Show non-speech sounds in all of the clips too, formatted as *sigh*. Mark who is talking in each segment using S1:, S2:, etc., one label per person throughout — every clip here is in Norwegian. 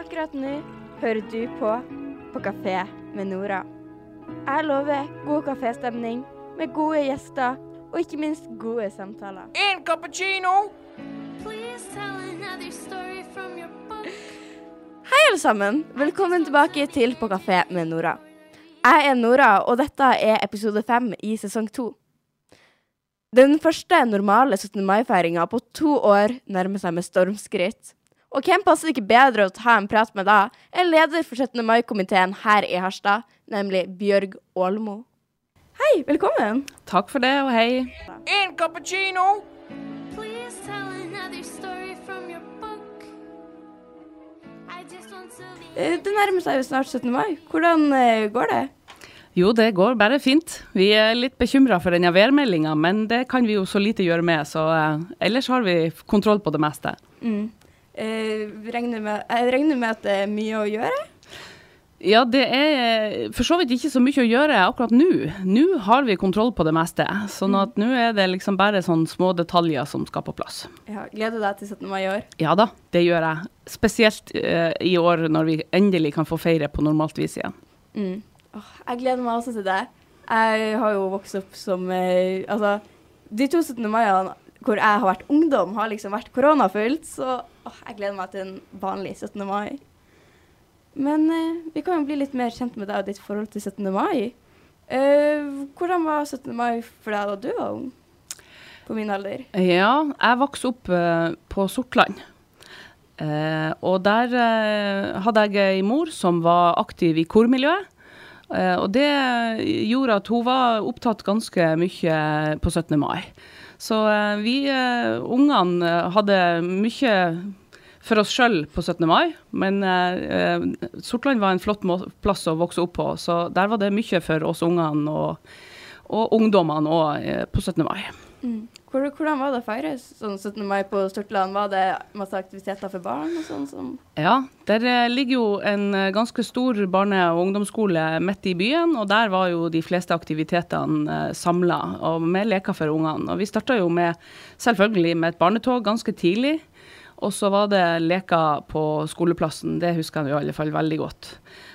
S1: Akkurat nå hører du på På kafé med Nora. Jeg lover god kaféstemning med gode gjester og ikke minst gode samtaler.
S2: En cappuccino!
S1: Hei, alle sammen. Velkommen tilbake til På kafé med Nora. Jeg er Nora, og dette er episode fem i sesong to. Den første normale 17. mai-feiringa på to år nærmer seg med stormskritt. Og hvem passer ikke bedre å ta en prat med da enn leder for 17. mai-komiteen her i Harstad, nemlig Bjørg Aalmo. Hei, velkommen.
S3: Takk for det, og hei.
S2: En cappuccino!
S1: Eh, Det nærmer seg jo snart 17. mai. Hvordan eh, går det?
S3: Jo, det går bare fint. Vi er litt bekymra for denne værmeldinga, men det kan vi jo så lite gjøre med, så eh, ellers har vi kontroll på det meste.
S1: Mm. Eh, regner med, jeg regner med at det er mye å gjøre?
S3: Ja, det er eh, for så vidt ikke så mye å gjøre akkurat nå. Nå har vi kontroll på det meste, sånn at nå er det liksom bare sånne små detaljer som skal på plass.
S1: Ja, gleder du deg til 17. mai i år?
S3: Ja da, det gjør jeg. Spesielt eh, i år når vi endelig kan få feire på normalt vis igjen.
S1: Mm. Jeg gleder meg også til det. Jeg har jo vokst opp som eh, Altså, de to 17. maiene hvor jeg har vært ungdom, har liksom vært koronafullt, så åh, jeg gleder meg til en vanlig 17. mai. Men eh, vi kan jo bli litt mer kjent med deg og ditt forhold til 17. mai. Eh, hvordan var 17. mai for deg da du var ung? På min alder.
S3: Ja, jeg vokste opp eh, på Sortland. Eh, og der eh, hadde jeg ei mor som var aktiv i kormiljøet. Eh, og det gjorde at hun var opptatt ganske mye på 17. mai. Så eh, vi eh, ungene hadde mye for oss sjøl på 17. mai, men Sortland var en flott plass å vokse opp på, så der var det mye for oss ungene og, og ungdommene òg på 17. mai.
S1: Mm. Hvor, hvordan var det å feire sånn 17. mai på Stortland? Var det masse aktiviteter for barn og sånn som
S3: Ja, der eh, ligger jo en eh, ganske stor barne- og ungdomsskole midt i byen, og der var jo de fleste aktivitetene eh, samla, og med leker for ungene. Og vi starta jo med, selvfølgelig med et barnetog ganske tidlig. Og så var det leker på skoleplassen, det husker jeg i alle fall veldig godt.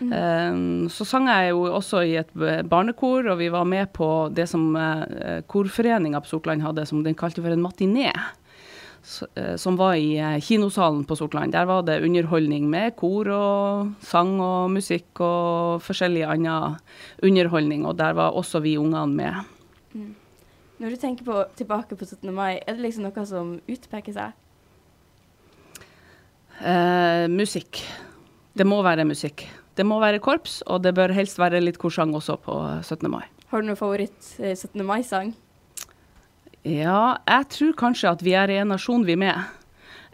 S3: Eh, så sang jeg jo også i et barnekor, og vi var med på det som eh, korforeninga på Sortland hadde, som den kalte for en matiné. eh, Som var i eh, kinosalen på Sortland. Der var det underholdning med kor og sang og musikk og forskjellig annen underholdning, og der var også vi ungene med.
S1: Når du tenker på, tilbake på 17. mai, er det liksom noe som utpeker seg?
S3: Eh, musikk. Det må være musikk. Det må være korps, og det bør helst være litt korsang også på 17. mai.
S1: Har du noen favoritt eh, 17. mai-sang?
S3: Ja, jeg tror kanskje at 'Vi er i en nasjon, vi med'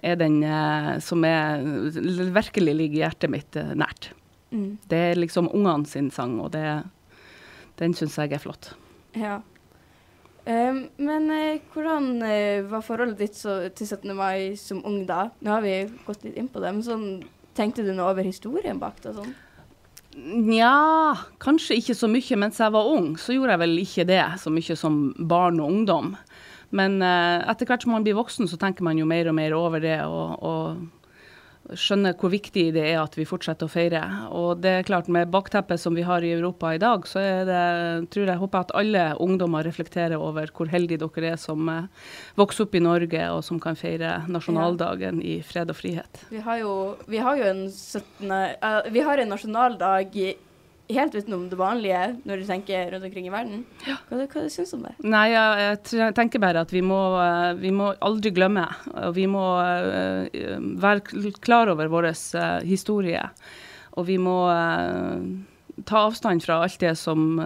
S3: er den eh, som er, virkelig ligger hjertet mitt eh, nært.
S1: Mm.
S3: Det er liksom ungene sin sang, og det, den syns jeg er flott.
S1: Ja. Ehm, men uh, hvordan uh, var forholdet ditt så, til 17. mai som ung da? Nå har vi gått litt inn på det, men sånn, tenkte du noe over historien bak det? Sånn?
S3: Nja, kanskje ikke så mye mens jeg var ung. Så gjorde jeg vel ikke det så mye som barn og ungdom. Men uh, etter hvert som man blir voksen, så tenker man jo mer og mer over det. Og, og skjønner hvor viktig det er at vi fortsetter å feire. Og det er klart, med bakteppet som vi har i Europa i dag, så er det, tror jeg, håper jeg at alle ungdommer reflekterer over hvor heldige dere er som eh, vokser opp i Norge, og som kan feire nasjonaldagen i fred og frihet.
S1: Vi har jo, vi har jo en 17. Uh, vi har en nasjonaldag helt utenom det vanlige når du tenker rundt omkring i verden. Hva, hva du syns du om det?
S3: Nei, jeg, jeg tenker bare at vi må, eh, vi må aldri glemme. Vi må eh, være klar over vår eh, historie. Og vi må ta avstand fra alt det som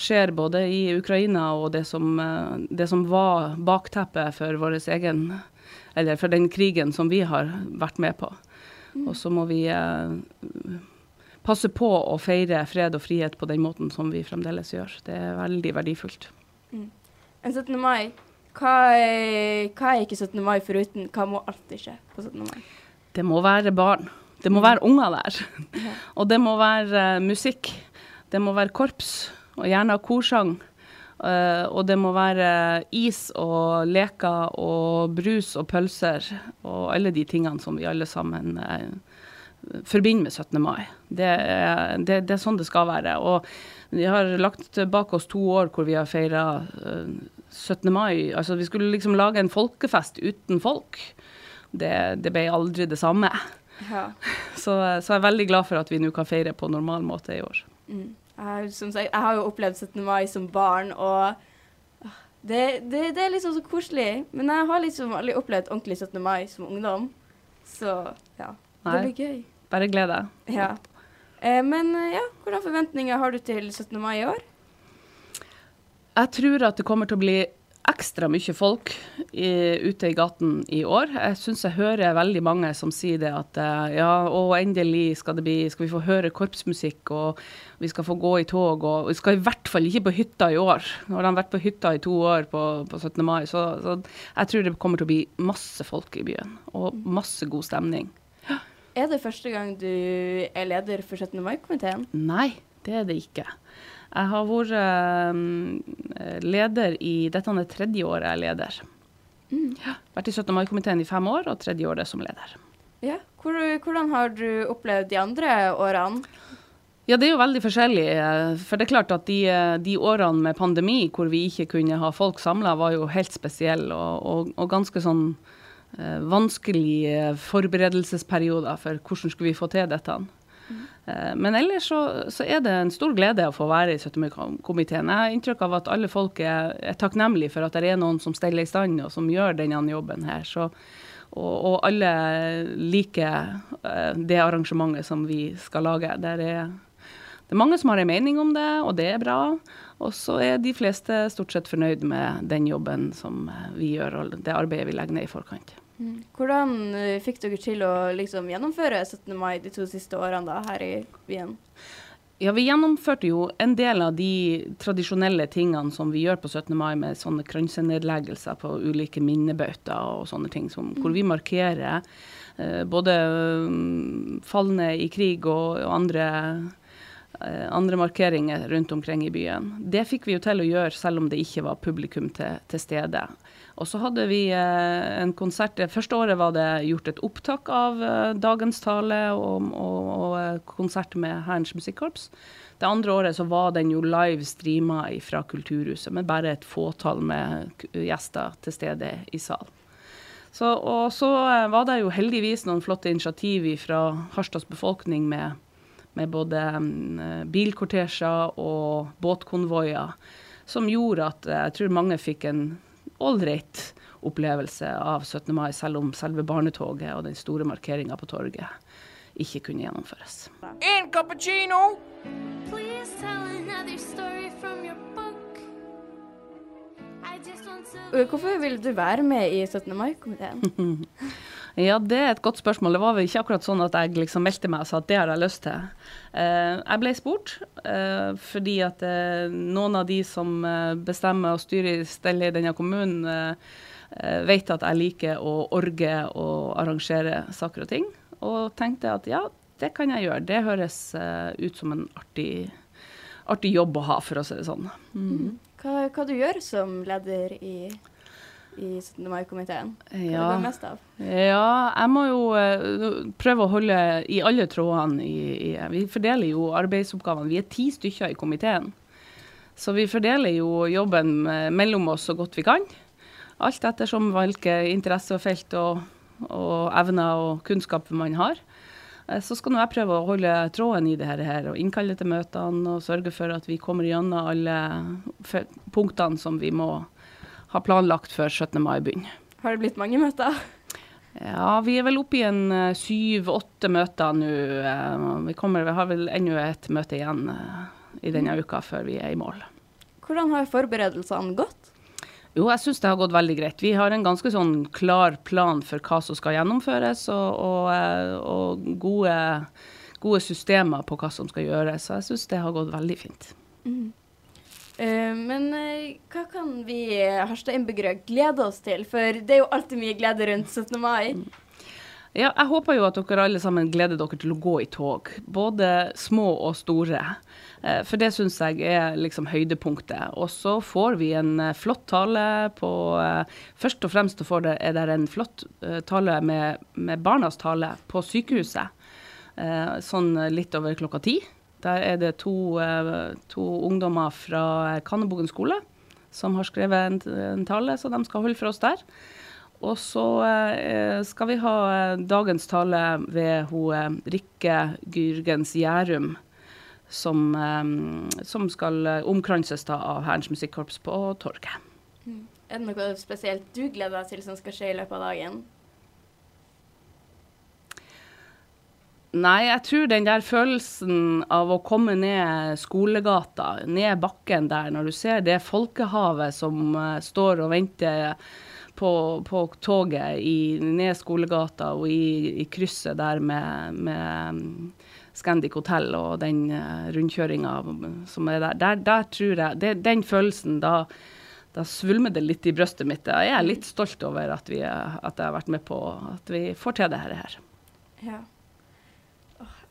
S3: skjer både i Ukraina og det som, det som var bakteppet for vår egen Eller for den krigen som vi har vært med på. Og så må vi eh, passe på å feire fred og frihet på den måten som vi fremdeles gjør. Det er veldig verdifullt.
S1: En 17. mai, hva er, hva er ikke 17. mai foruten? Hva må alltid skje på 17. mai?
S3: Det må være barn. Det må være unger der. *laughs* Og det må være uh, musikk. Det må være korps, og gjerne korsang. Uh, og det må være is og leker og brus og pølser og alle de tingene som vi alle sammen eh, forbinder med 17. mai. Det er, det, det er sånn det skal være. Og vi har lagt bak oss to år hvor vi har feira 17. mai. Altså vi skulle liksom lage en folkefest uten folk. Det, det ble aldri det samme.
S1: Ja. *laughs*
S3: Så, så jeg er veldig glad for at vi nå kan feire på normal måte i år.
S1: Mm. Jeg, sagt, jeg har jo opplevd 17. mai som barn, og det, det, det er liksom så koselig. Men jeg har liksom aldri opplevd ordentlig 17. mai som ungdom. Så ja, det blir gøy.
S3: Bare gled deg.
S1: Ja. Eh, men eh, ja, hvordan forventninger har du til 17. mai i år?
S3: Jeg tror at det kommer til å bli ekstra mye folk i, ute i gaten i år. Jeg syns jeg hører veldig mange som sier det at eh, ja, og endelig skal, det bli, skal vi få høre korpsmusikk, og vi skal få gå i tog, og vi skal i hvert fall ikke på hytta i år. Nå har de vært på hytta i to år på, på 17. mai, så, så jeg tror det kommer til å bli masse folk i byen, og masse god stemning.
S1: Er det første gang du er leder for 17. mai-komiteen?
S3: Nei, det er det ikke. Jeg har vært eh, leder i Dette er tredje året jeg er leder. Ja, vært i 17. mai-komiteen i fem år, og tredje året som leder.
S1: Ja. Hvor, hvordan har du opplevd de andre årene?
S3: Ja, det er jo veldig forskjellig. eh, For det er klart at de, eh, de årene med pandemi hvor vi ikke kunne ha folk samla, var jo helt spesielle og, og, og ganske sånn vanskelige forberedelsesperioder for hvordan skulle vi få til dette. Eh, Men ellers så, så er det en stor glede å få være i 17. mai-komiteen. Jeg har inntrykk av at alle folk er, er takknemlige for at det er noen som steller i stand og som gjør denne jobben her. Så, og, og alle liker eh, det arrangementet som vi skal lage. Der er, det er mange som har en mening om det, og det er bra. Og så er de fleste stort sett fornøyd med den jobben som eh, vi gjør, og det arbeidet vi legger ned i forkant.
S1: Hvordan eh, fikk dere til å liksom gjennomføre 17. mai de to siste årene da, her i byen?
S3: Ja, vi gjennomførte jo en del av de tradisjonelle tingene som vi gjør på 17. mai, med sånne kransenedleggelser på ulike minnebauter og sånne ting, som, hvor vi markerer eh, både mm, falne i krig og, og andre, eh, andre markeringer rundt omkring i byen. Det fikk vi jo til å gjøre selv om det ikke var publikum til, til stede. Og så hadde vi eh, en konsert. Det første året var det gjort et opptak av eh, dagens tale og, og, og eh, konsert med Hærens musikkorps. Det andre året så var den jo live streama fra Kulturhuset, men bare et fåtall med gjester til stede i salen. Så, og så var det jo heldigvis noen flotte initiativ fra Harstads befolkning med, med både mm, bilkortesjer og båtkonvoier, som gjorde at jeg tror mange fikk en ålreit opplevelse av 17. mai, selv om selve barnetoget og den store markeringa på torget ikke kunne gjennomføres.
S2: En cappuccino.
S1: Hvorfor ville du være med i 17. mai-komiteen? *laughs*
S3: Ja, det er et godt spørsmål. Det var vel ikke akkurat sånn at jeg liksom meldte meg og sa at det har jeg lyst til. Eh, jeg ble spurt eh, fordi at eh, noen av de som bestemmer og styrer steller i denne kommunen, vet at jeg liker å orge og arrangere saker og ting. Og tenkte at ja, det kan jeg gjøre. Det høres ut som en artig, artig jobb å ha, for å si det sånn.
S1: Hva, hva du gjør som leder i, i 17. mai-komiteen? Hva
S3: Ja.
S1: er det mest av?
S3: Ja, jeg må jo eh, prøve å holde i alle trådene i, i Vi fordeler jo arbeidsoppgavene. Vi er ti stykker i komiteen. Så vi fordeler jo jobben mellom oss så godt vi kan. Alt ettersom hvilke interessefelt og, og evner og kunnskap man har. Eh, Så skal nå jeg prøve å holde tråden i det her og innkalle til møtene og sørge for at vi kommer gjennom alle punktene som vi må ha planlagt før 17. mai begynner.
S1: Har det blitt mange møter?
S3: Ja, vi er vel oppe i en eh, syv-åtte møter nå. eh, Vi, kommer, vi har vel ennå et møte igjen eh, i denne uka før vi er i mål.
S1: Hvordan har forberedelsene gått?
S3: Jo, jeg syns det har gått veldig greit. Vi har en ganske sånn klar plan for hva som skal gjennomføres, og, og, og gode, gode systemer på hva som skal gjøres. Så jeg syns det har gått veldig fint.
S1: Eh, men eh, hva kan vi eh, Harstad-innbyggere glede oss til? For det er jo alltid mye glede rundt 17. mai.
S3: Ja, jeg håper jo at dere alle sammen gleder dere til å gå i tog. Både små og store. Eh, For det syns jeg er liksom høydepunktet. Og så får vi en eh, flott tale på eh, Først og fremst er det en flott eh, tale med, med barnas tale på sykehuset. Eh, Sånn litt over klokka ti. Der er det to, eh, to ungdommer fra Kannebogen skole som har skrevet en, en tale, så de skal holde for oss der. Og så eh, skal vi ha eh, dagens tale ved eh, Rikke Gyrgens Gjærum, som, som skal omkranses da av Hærens musikkorps på torget.
S1: Er det noe spesielt du gleder deg til som skal skje i løpet av dagen?
S3: Nei, jeg tror den der følelsen av å komme ned skolegata, ned bakken der, når du ser det folkehavet som uh, står og venter på, på toget i, ned skolegata og i, i krysset der med, med mm, Scandic Hotel og den uh, rundkjøringa som er der. Der, der tror jeg det, Den følelsen, da, da svulmer det litt i brystet mitt. Jeg er litt stolt over at, vi, at jeg har vært med på at vi får til det her.
S1: Ja.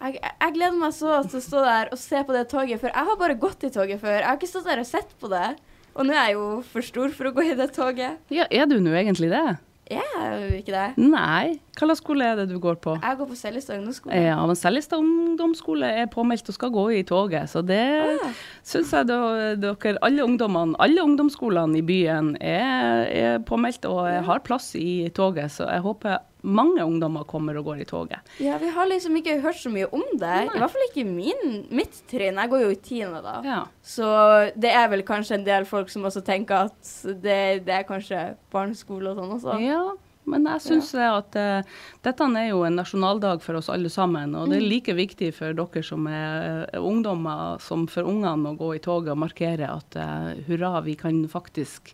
S1: Jeg, jeg gleder meg så til å stå der og se på det toget, for jeg har bare gått i toget før. Jeg har ikke stått der og sett på det. Og nå er jeg jo for stor for å gå i det toget.
S3: Ja, er du nå egentlig det?
S1: Jeg er jo ikke det.
S3: Nei. Hva slags skole er det du går på?
S1: Jeg går på Seljestad ungdomsskole.
S3: Ja, men Seljestad ungdomsskole er påmeldt og skal gå i toget, så det
S1: Ah.
S3: syns jeg dere, alle ungdommene, alle ungdomsskolene i byen er, er påmeldt og har plass i toget, så jeg håper mange ungdommer kommer og går i toget.
S1: Ja, vi har liksom ikke hørt så mye om det. I hvert fall ikke min, mitt trinn. Jeg går jo i tiende da.
S3: Ja.
S1: Så det er vel kanskje en del folk som også tenker at det, det er kanskje barneskole og sånn også.
S3: Ja, men jeg syns at uh, dette er jo en nasjonaldag for oss alle sammen. Og det er like viktig for dere som er uh, ungdommer, som for ungene å gå i toget og markere at uh, hurra, vi kan faktisk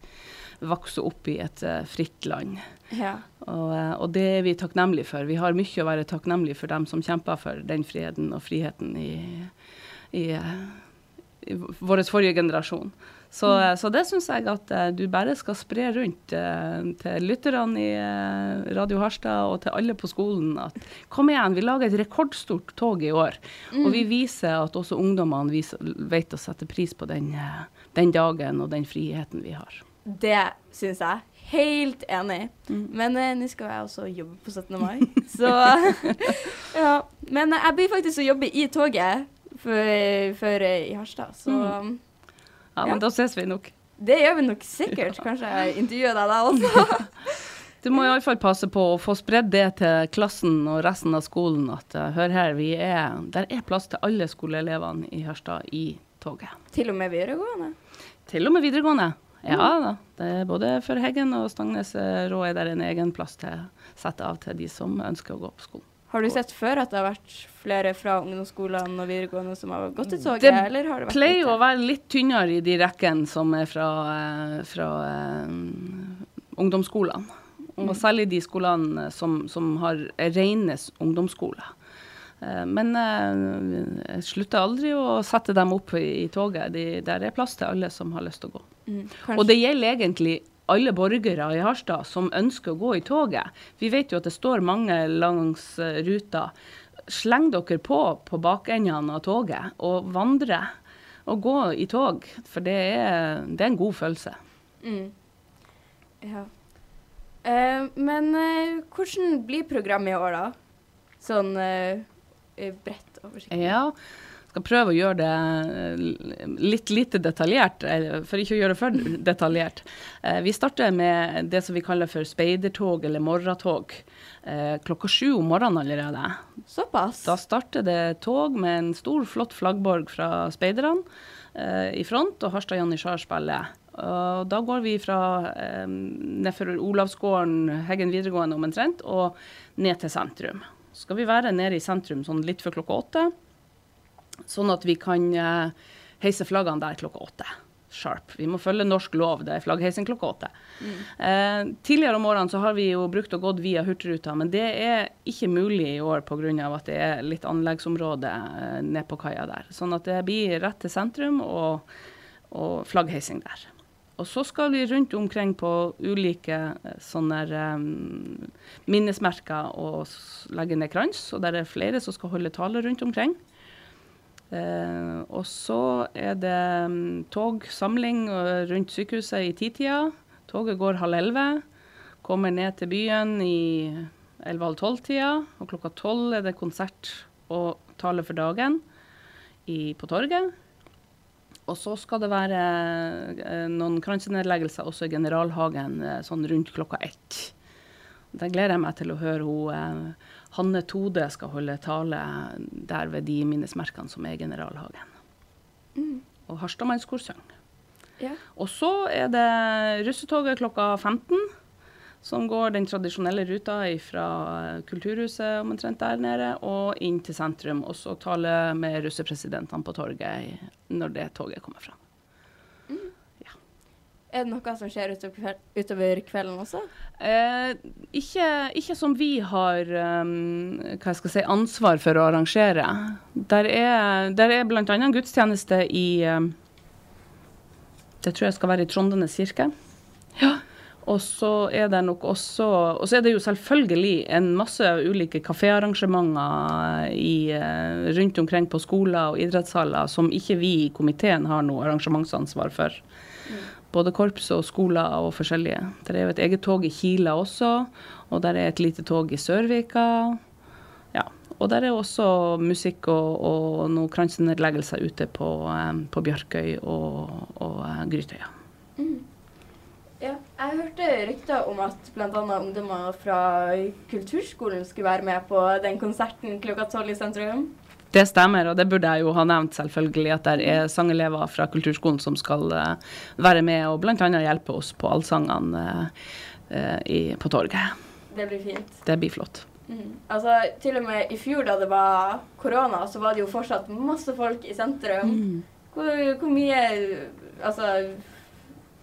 S3: vokse opp i et fritt land.
S1: Ja.
S3: Og, eh, og det er vi takknemlige for. Vi har mye å være takknemlige for dem som kjemper for den friheten og friheten i, i, eh, i vår forrige generasjon. Så, mm. så det syns jeg at eh, du bare skal spre rundt eh, til lytterne i eh, Radio Harstad og til alle på skolen at kom igjen, vi lager et rekordstort tog i år. Og vi viser at også ungdommene viser, vet å sette pris på den, eh, den dagen og den friheten vi har.
S1: Det syns jeg. Helt enig. Men eh, nå skal jeg også jobbe på 17. mai, *laughs* så *laughs* Ja. Men eh, jeg blir faktisk å jobbe i toget før eh, i Harstad, så
S3: Ja,
S1: Ja.
S3: men da ses vi nok.
S1: det gjør vi nok sikkert. Kanskje jeg intervjuer deg da også. *laughs*
S3: Du må iallfall passe på å få spredd det til klassen og resten av skolen at eh, hør her, vi er, der er plass til alle skoleelevene i Harstad i toget.
S1: Til og med videregående.
S3: Til og med videregående. Ja da. Det er både for Heggen og Stangnes eh, Rå er der en egen plass til sette av til de som ønsker å gå på skolen.
S1: Har du sett før at det har vært flere fra ungdomsskolene og videregående som har gått i toget,
S3: Det
S1: eller har det vært
S3: Pleier å være litt tynnere i de rekkene som er fra, eh, fra um, ungdomsskolene. Og særlig de skolene som, som har rene ungdomsskoler. Eh, Men eh, jeg slutter aldri å sette dem opp i, i toget. De, der er plass til alle som har lyst til å gå.
S1: Mm,
S3: Og det gjelder egentlig alle borgere i Harstad som ønsker å gå i toget. Vi vet jo at det står mange langs eh, ruta. Sleng dere på på bakendene av toget og vandre. Og gå i tog, for det er, det er en god følelse.
S1: Mm. Ja. Uh, men uh, hvordan blir programmet i år, da? Sånn eh, bredt oversiktlig.
S3: Ja, skal prøve å gjøre det eh, litt lite detaljert, for ikke å gjøre det for detaljert. Eh, Vi starter med det som vi kaller for speidertog eller morgentog. eh, Klokka sju om morgenen allerede.
S1: Såpass?
S3: Da starter det tog med en stor, flott flaggborg fra speiderne i front, og Harstad Janitsjar spiller. Og da går vi fra eh, nedfor Olavsgården, Heggen videregående omtrent, og ned til sentrum. Så skal vi være nede i sentrum sånn litt før klokka åtte, sånn at vi kan eh, heise flaggene der klokka åtte. Sharp. Vi må følge norsk lov, det er flaggheising klokka åtte. Eh, tidligere om årene så har vi jo brukt og gått via Hurtigruta, men det er ikke mulig i år pga. at det er litt anleggsområde eh, ned på kaia der. Sånn at det blir rett til sentrum og, og flaggheising der. Og så skal vi rundt omkring på ulike eh, sånne um, minnesmerker og legge ned krans. Og der er flere som skal holde tale rundt omkring. Eh, og så er det mm, togsamling eh, rundt sykehuset i titida. Toget går halv elleve. Kommer ned til byen i elleve-halv tolv-tida. Og klokka tolv er det konsert og tale for dagen i, på torget. Og så skal det være eh, noen kransenedleggelser også i Generalhagen eh, sånn rundt klokka ett. Da gleder jeg meg til å høre hun, eh, Hanne Tode skal holde tale der ved de minnesmerkene som er Generalhagen. Generalhagen. Og Harstadmannskor synger.
S1: Ja.
S3: Og så er det russetoget klokka 15, som går den tradisjonelle ruta fra Kulturhuset omtrent der nede og inn til sentrum. Og så tale med russepresidentene på torget når det toget kommer fram.
S1: Er det noe som skjer utover, kvelden også?
S3: Eh, ikke, ikke som vi har um, hva jeg skal si, ansvar for å arrangere. Der er, der er bl.a. en gudstjeneste i um, Det tror jeg skal være i Trondenes kirke. Ja. Og så er det nok også Og så er det jo selvfølgelig en masse ulike kaféarrangementer i, eh, rundt omkring på skoler og idrettshaller som ikke vi i komiteen har noe arrangementsansvar for. Både korps og skoler og forskjellige. Der er jo et eget tog i Kila også, og der er et lite tog i Sørvika. Ja, og der er også musikk og, og noen kransenedleggelser ute på, eh, på Bjarkøy og, og eh, Grytøya.
S1: Ja, jeg hørte rykter om at bl.a. ungdommer fra kulturskolen skulle være med på den konserten klokka tolv i sentrum.
S3: Det stemmer, og det burde jeg jo ha nevnt, selvfølgelig, at det er sangelever fra kulturskolen som skal eh, være med og bl.a. hjelpe oss på allsangene eh, på torget.
S1: Det blir fint.
S3: Det blir flott.
S1: Mm. Altså, til og med i fjor da det var korona, så var det jo fortsatt masse folk i sentrum. Hvor, hvor mye Altså,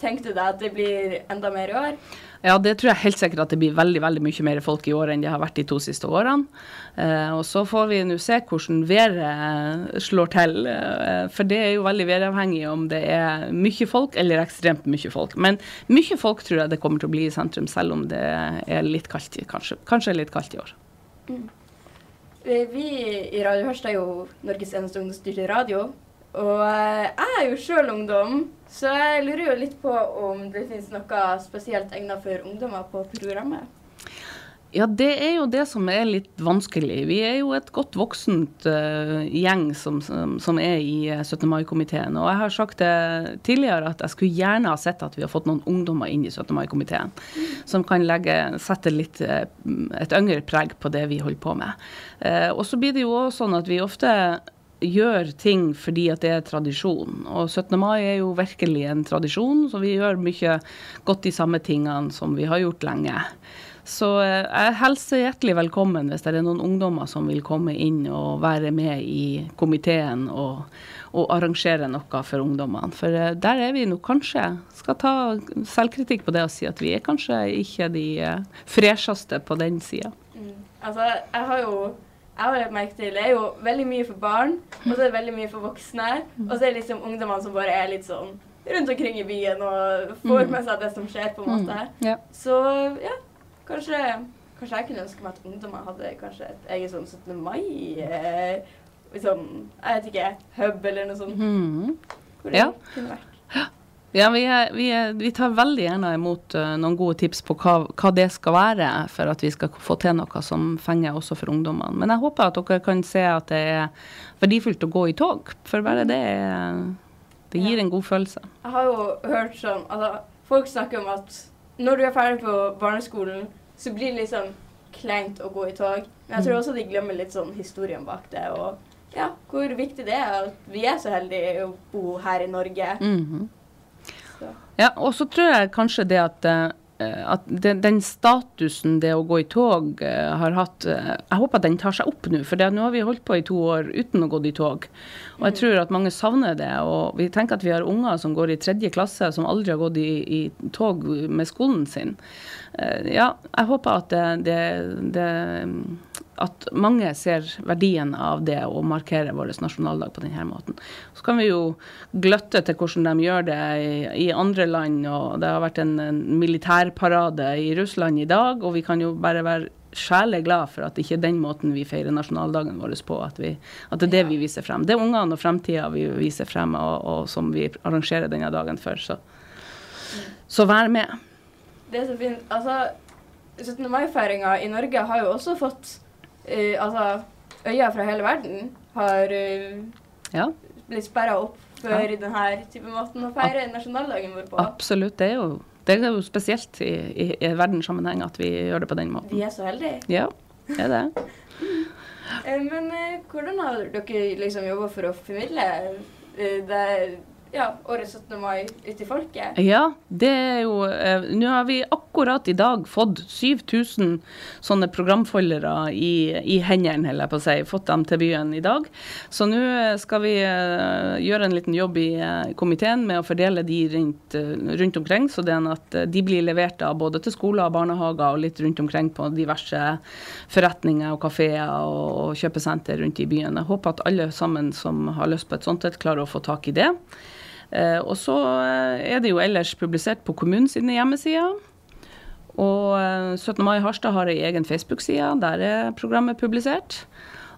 S1: tenkte du deg at det blir enda mer i år?
S3: Ja, det tror jeg helt sikkert at det blir veldig veldig mye mer folk i år enn det har vært de to siste årene. Eh, og så får vi nå se hvordan været slår til. Eh, for det er jo veldig væravhengig om det er mye folk eller ekstremt mye folk. Men mye folk tror jeg det kommer til å bli i sentrum, selv om det er litt kaldt, kanskje, kanskje litt kaldt i år.
S1: Mm. Vi i Radio Hørst er jo Norges eneste ungdomsstyrte radio. Og eh, jeg er jo sjøl ungdom, så jeg lurer jo litt på om det finnes noe spesielt egnet for ungdommer på programmet.
S3: Ja, det er jo det som er litt vanskelig. Vi er jo et godt voksent uh, gjeng som, som, som er i eh, 17. mai-komiteen. Og jeg har sagt det tidligere at jeg skulle gjerne ha sett at vi har fått noen ungdommer inn i 17. mai-komiteen. Som kan legge, sette litt uh, et yngre preg på det vi holder på med. Uh, og så blir det jo også sånn at vi ofte gjør ting fordi at det er tradisjon. Og 17. mai er jo virkelig en tradisjon, så vi gjør mye godt de samme tingene som vi har gjort lenge. Så eh, jeg hilser hjertelig velkommen hvis det er noen ungdommer som vil komme inn og være med i komiteen og, og arrangere noe for ungdommene. For eh, der er vi nå kanskje, skal ta selvkritikk på det og si at vi er kanskje ikke de eh, fresheste på den sida.
S1: Altså, jeg har jo jeg har lagt merke til er jo veldig mye for barn, og så er det veldig mye for voksne. Og så er det liksom ungdommene som bare er litt sånn rundt omkring i byen og får med seg det som skjer, på en måte.
S3: Ja.
S1: Så ja, kanskje, kanskje jeg kunne ønske meg at ungdommer hadde kanskje et eget sånn 17. mai eh, liksom, Jeg vet ikke, hub eller noe sånt.
S3: Mhm.
S1: Hvor det
S3: Ja.
S1: kunne vært.
S3: Ja, vi, er, vi, er, vi tar veldig gjerne imot uh, noen gode tips på hva, hva det skal være, for at vi skal få til noe som fenger også for ungdommene. Men jeg håper at dere kan se at det er verdifullt å gå i tog, for bare det Det gir
S1: Ja.
S3: en god følelse.
S1: Jeg har jo hørt sånn altså, Folk snakker om at når du er ferdig på barneskolen, så blir det liksom kleint å gå i tog. Men jeg tror også de glemmer litt sånn historien bak det, og ja, hvor viktig det er at vi er så heldige å bo her i Norge.
S3: Mhm.
S1: Så.
S3: Ja, og så tror jeg kanskje det at, eh, at den, den statusen det å gå i tog eh, har hatt eh, Jeg håper at den tar seg opp nå, for det, nå har vi holdt på i to år uten å gå i tog. Og jeg tror at mange savner det. Og vi tenker at vi har unger som går i tredje klasse, som aldri har gått i, i tog med skolen sin. Eh, ja, jeg håper at det, det, det at mange ser verdien av det å markere vår nasjonaldag på denne måten. Så kan vi jo gløtte til hvordan de gjør det i, i andre land, og det har vært en, en militærparade i Russland i dag, og vi kan jo bare være sjæle glad for at det ikke er den måten vi feirer nasjonaldagen vår på, at, vi, at det er det vi viser frem. Det er ungene og fremtida vi viser frem, og, og som vi arrangerer denne dagen for. Så, så vær med.
S1: Det så fint. Altså, 17. mai-feiringa i Norge har jo også fått uh, Altså, øyne fra hele verden har uh,
S3: Ja.
S1: blitt sperra opp for denne type måten å feire nasjonaldagen vår på.
S3: Absolutt. Det er jo, det er jo spesielt i, i, i verdenssammenheng at vi gjør det på den måten.
S1: Vi er så heldige.
S3: Ja, det er det. *laughs*
S1: Eh, men hvordan har dere liksom jobba for å formidle det, ja, årets 17. mai ute i folket?
S3: Ja, det er jo eh, Nå har vi akkurat i dag fått 7000 sånne programfoldere i, i hendene, holder jeg på å si. Fått dem til byen i dag. Så nå eh, skal vi eh, gjøre en liten jobb i eh, komiteen med å fordele de rundt, eh, rundt omkring, så er at eh, de blir levert av både til skoler og barnehager og litt rundt omkring på diverse forretninger og kafeer og, og kjøpesenter rundt i byen. Jeg håper at alle sammen som har lyst på et sånt et, klarer å få tak i det. Eh, og så eh, er det jo ellers publisert på kommunens hjemmesider. Og eh, 17. mai Harstad har ei egen Facebook-side, der er programmet publisert.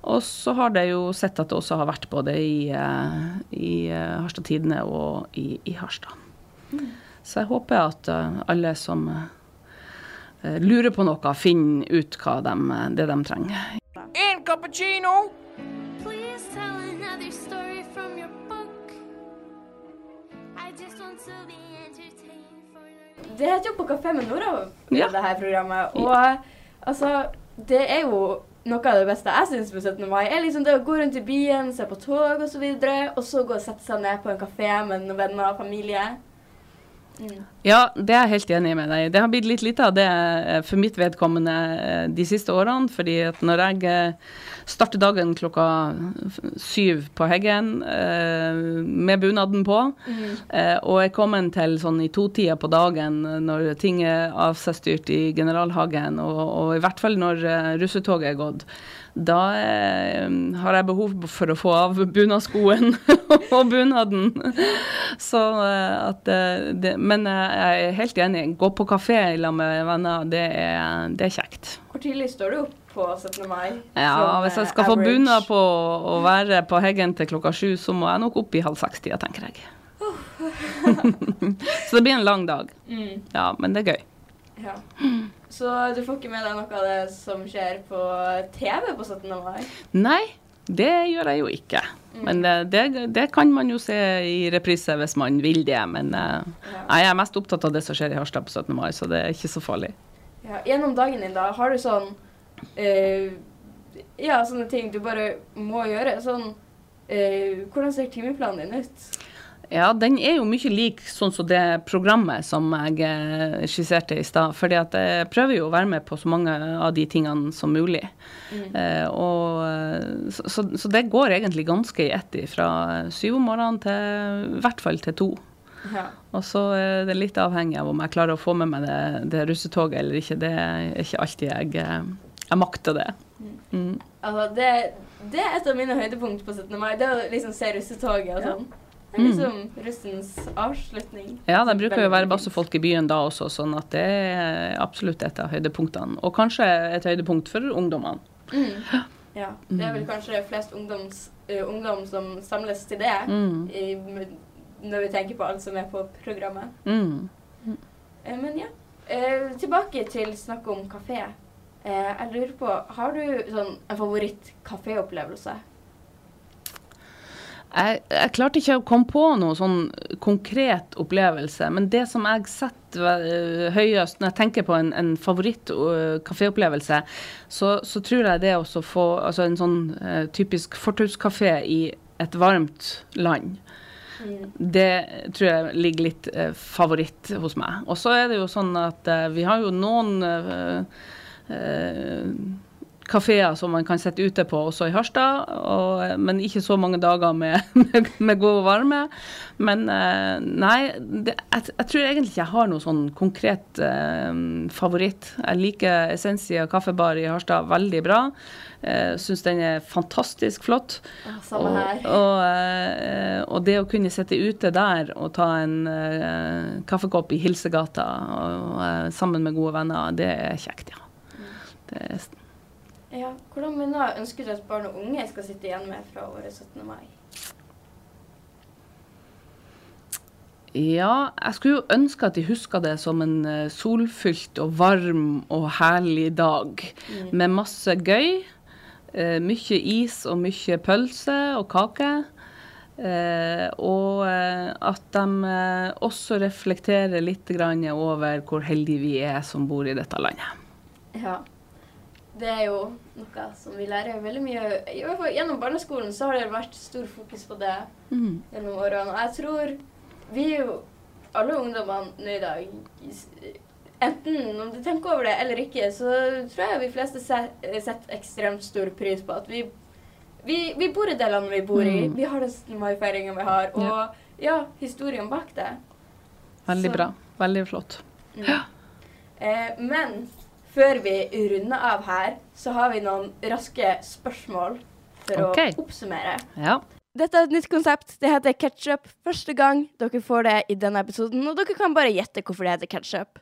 S3: Og så har det jo sett at det også har vært både i, eh, i eh, Harstad Tidende og i, i Harstad. Så jeg håper at eh, alle som eh, lurer på noe, finner ut hva de, det de trenger.
S2: En cappuccino.
S4: Please tell another story
S1: Det heter jo På kafé med Nora,
S3: Ja.
S1: det her programmet. Og altså, det er jo noe av det beste jeg syns med 17. mai. er liksom det å gå rundt i byen, se på tog osv., og, så videre, og så gå og sette seg ned på en kafé med noen venner og familie. Mm.
S3: Ja, det er jeg helt enig med deg. Det har blitt litt lite av det eh, for mitt vedkommende eh, de siste årene. fordi at når jeg eh, starter dagen klokka syv på Heggen med bunaden på, mm. og er kommet til sånn i totida på dagen når ting er avsestyrt i Generalhagen, og, og i hvert fall når russetoget er gått, da eh, har jeg behov for å få av bunadskoen *laughs* og bunaden. Så eh, at eh, det, Men jeg er helt enig. Gå på kafé sammen med venner, det er, det er kjekt.
S1: Hvor tidlig står du opp på 17. mai?
S3: Ja, hvis jeg
S1: skal
S3: skal få
S1: average?
S3: bunad på å være på Heggen til klokka sju, så må jeg nok opp i halv seks-tida, tenker jeg. *laughs* så det blir en lang dag.
S1: Mm,
S3: Ja, men det er gøy.
S1: Ja. Så du får ikke med deg noe av det som skjer på TV på 17. mai?
S3: Nei, det gjør jeg jo ikke. Men eh, det, det kan man jo se i reprise hvis man vil det. Men eh,
S1: Ja.
S3: jeg er mest opptatt av det som skjer i Harstad på 17. mai, så det er ikke så farlig.
S1: Ja, gjennom dagen din, da, har du sånn eh, Ja, sånne ting du bare må gjøre. Sånn eh, Hvordan ser timeplanen din ut?
S3: Ja, den er jo mye lik sånn som det programmet som jeg eh, skisserte i stad. fordi at jeg prøver jo å være med på så mange av de tingene som mulig. Eh, og, eh, så, så, så det går egentlig ganske i ett fra syv om morgenen til i hvert fall til to.
S1: Ja.
S3: Og så er det litt avhengig av om jeg klarer å få med meg det, det russetoget eller ikke. Det er ikke alltid jeg, eh, jeg makter det. Mm.
S1: Altså, det, det er et av mine høydepunkt på 17. mai. Det å liksom se russetoget og
S3: Ja.
S1: Det er liksom russens avslutning.
S3: Ja, det bruker jo å være bassefolk i byen da også, sånn at det er absolutt et av høydepunktene. Og kanskje et høydepunkt for ungdommene.
S1: Mm. Ja. Det er vel kanskje flest ungdoms, uh, ungdom som samles til det,
S3: Mm.
S1: i, når vi tenker på alt som er på programmet.
S3: Mm.
S1: Eh, men ja. Uh, tilbake til snakk om kafé. Eh, jeg lurer på, har du sånn en favoritt-kaféopplevelse?
S3: Jeg, jeg klarte ikke å komme på noe sånn konkret opplevelse, men det som jeg setter øh, høyest når jeg tenker på en, en favoritt-kaféopplevelse, så, så tror jeg det å få altså en sånn uh, typisk fortauskafé i et varmt land. Det tror jeg ligger litt eh, favoritt hos meg. Og så er det jo sånn at eh, vi har jo noen eh, eh, kafeer som man kan sitte ute på også i Harstad, og, eh, men ikke så mange dager med, *laughs* med, med god varme. Men eh, nei, det, jeg, jeg tror egentlig ikke jeg har noe sånn konkret eh, favoritt. Jeg liker Essensia kaffebar i Harstad veldig bra. Jeg Syns den er fantastisk flott.
S1: samme
S3: og,
S1: her.
S3: Og, eh, og det å kunne sitte ute der og ta en eh, kaffekopp i Hilsegata og, eh, sammen med gode venner, det er kjekt, ja. Det er,
S1: Ja, Hvordan minner ønsker du at barn og unge skal sitte igjen med fra året 17. mai?
S3: ja, jeg skulle jo ønske at de huska det som en eh, solfylt og varm og herlig dag med masse gøy. Eh, mye is og mye pølse og kake. Eh, og eh, at de eh, også reflekterer litt grann over hvor heldige vi er som bor i dette landet.
S1: Ja. Det er jo noe som vi lærer veldig mye i hvert fall Gjennom barneskolen så har det vært stor fokus på det gjennom årene. Og jeg tror vi er jo alle ungdommene nå i dag Enten om du tenker over det eller ikke, så tror jeg vi fleste se- setter ekstremt stor pris på at vi, vi, vi bor i det landet vi bor i.
S3: Mm.
S1: Vi har den 17. mai-feiringa vi har, og ja, historien bak det.
S3: Veldig
S1: Så-
S3: bra. Veldig flott.
S1: Eh, men før vi runder av her, så har vi noen raske spørsmål for
S3: okay.
S1: å oppsummere.
S3: Ja.
S1: Dette er et nytt konsept. Det heter ketchup. Første gang dere får det i denne episoden, og dere kan bare gjette hvorfor det heter ketchup.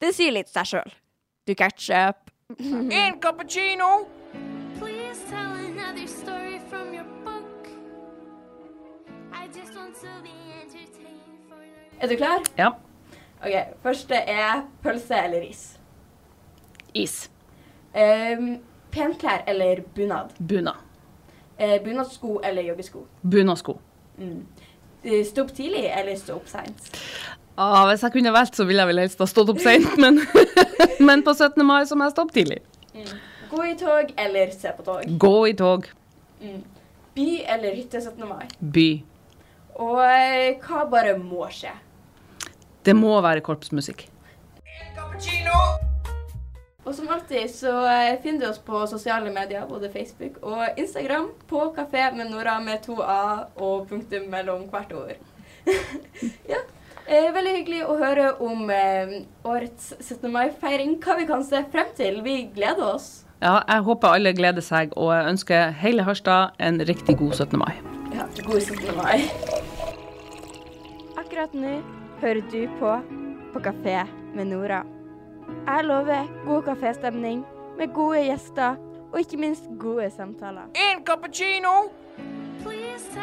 S1: Det sier litt seg sjøl. Du ketchup. *laughs*
S2: En cappuccino.
S4: Please tell another story from your book. I just want to be entertained for
S1: Er du klar?
S3: ja.
S1: OK. Første er pølse eller ris.
S3: Is.
S1: Um, penklær eller bunad.
S3: Bunad.
S1: Eh, bunadsko eller joggesko.
S3: Bunadsko.
S1: Mm. Stå opp tidlig eller stå opp seint.
S3: Ah, hvis jeg kunne valgt, så ville jeg vel helst ha stått opp seint, *laughs* men, men på 17. mai så må jeg stå opp tidlig.
S1: Gå i tog eller se på tog.
S3: Gå i tog.
S1: By eller hytte 17. mai.
S3: By.
S1: Og eh, hva bare må skje?
S3: Det må være korpsmusikk.
S2: En cappuccino.
S1: Og som alltid så eh, finner du oss på sosiale medier, både Facebook og Instagram, på Kafé med Nora med to A og punktum mellom hvert ord. *laughs* ja. Eh, veldig hyggelig å høre om eh, årets 17. mai-feiring. Hva vi kan se frem til. Vi gleder oss.
S3: Ja, jeg håper alle gleder seg, og jeg ønsker hele Harstad en riktig god 17. mai.
S1: Ja, god 17. mai. Akkurat nå hører du på på Kafé med Nora. Jeg lover god kaféstemning med gode gjester og ikke minst gode samtaler.
S2: En cappuccino.
S4: Please